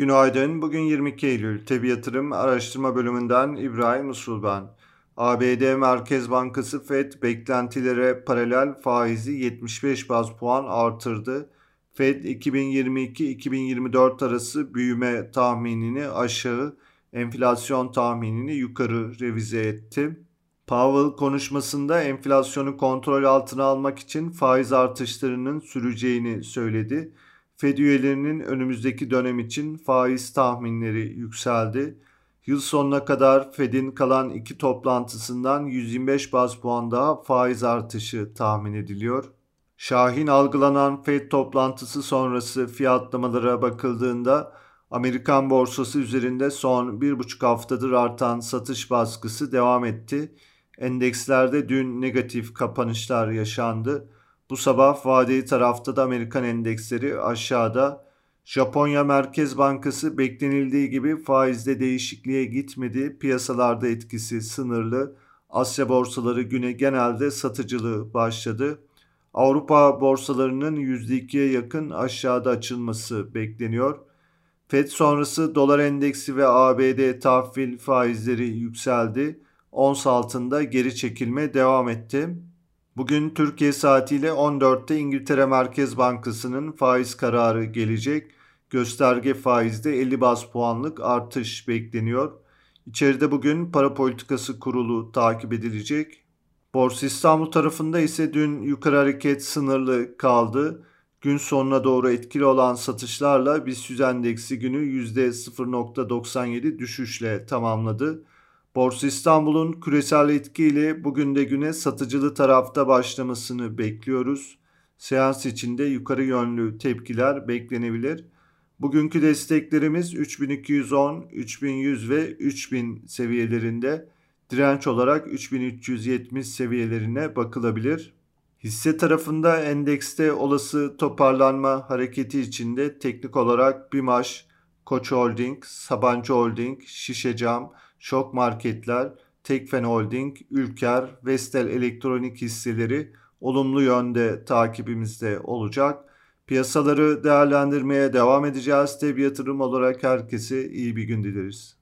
Günaydın. Bugün 22 Eylül. Tebi Yatırım Araştırma Bölümünden İbrahim Usul ben. ABD Merkez Bankası FED beklentilere paralel faizi 75 baz puan artırdı. FED 2022-2024 arası büyüme tahminini aşağı, enflasyon tahminini yukarı revize etti. Powell konuşmasında enflasyonu kontrol altına almak için faiz artışlarının süreceğini söyledi. Fed üyelerinin önümüzdeki dönem için faiz tahminleri yükseldi. Yıl sonuna kadar Fed'in kalan iki toplantısından 125 baz puan daha faiz artışı tahmin ediliyor. Şahin algılanan Fed toplantısı sonrası fiyatlamalara bakıldığında Amerikan borsası üzerinde son bir buçuk haftadır artan satış baskısı devam etti. Endekslerde dün negatif kapanışlar yaşandı. Bu sabah vadeli tarafta da Amerikan endeksleri aşağıda. Japonya Merkez Bankası beklenildiği gibi faizde değişikliğe gitmedi. Piyasalarda etkisi sınırlı. Asya borsaları güne genelde satıcılığı başladı. Avrupa borsalarının %2'ye yakın aşağıda açılması bekleniyor. FED sonrası dolar endeksi ve ABD tahvil faizleri yükseldi. Ons altında geri çekilme devam etti. Bugün Türkiye saatiyle 14'te İngiltere Merkez Bankası'nın faiz kararı gelecek. Gösterge faizde 50 bas puanlık artış bekleniyor. İçeride bugün para politikası kurulu takip edilecek. Borsa İstanbul tarafında ise dün yukarı hareket sınırlı kaldı. Gün sonuna doğru etkili olan satışlarla BIST endeksi günü %0.97 düşüşle tamamladı. Borsa İstanbul'un küresel etkiyle bugün de güne satıcılı tarafta başlamasını bekliyoruz. Seans içinde yukarı yönlü tepkiler beklenebilir. Bugünkü desteklerimiz 3210, 3100 ve 3000 seviyelerinde. Direnç olarak 3370 seviyelerine bakılabilir. Hisse tarafında endekste olası toparlanma hareketi içinde teknik olarak BİMAŞ, Koç Holding, Sabancı Holding, Şişecam, Şok Marketler, Tekfen Holding, Ülker, Vestel Elektronik hisseleri olumlu yönde takibimizde olacak. Piyasaları değerlendirmeye devam edeceğiz. Tabi yatırım olarak herkese iyi bir gün dileriz.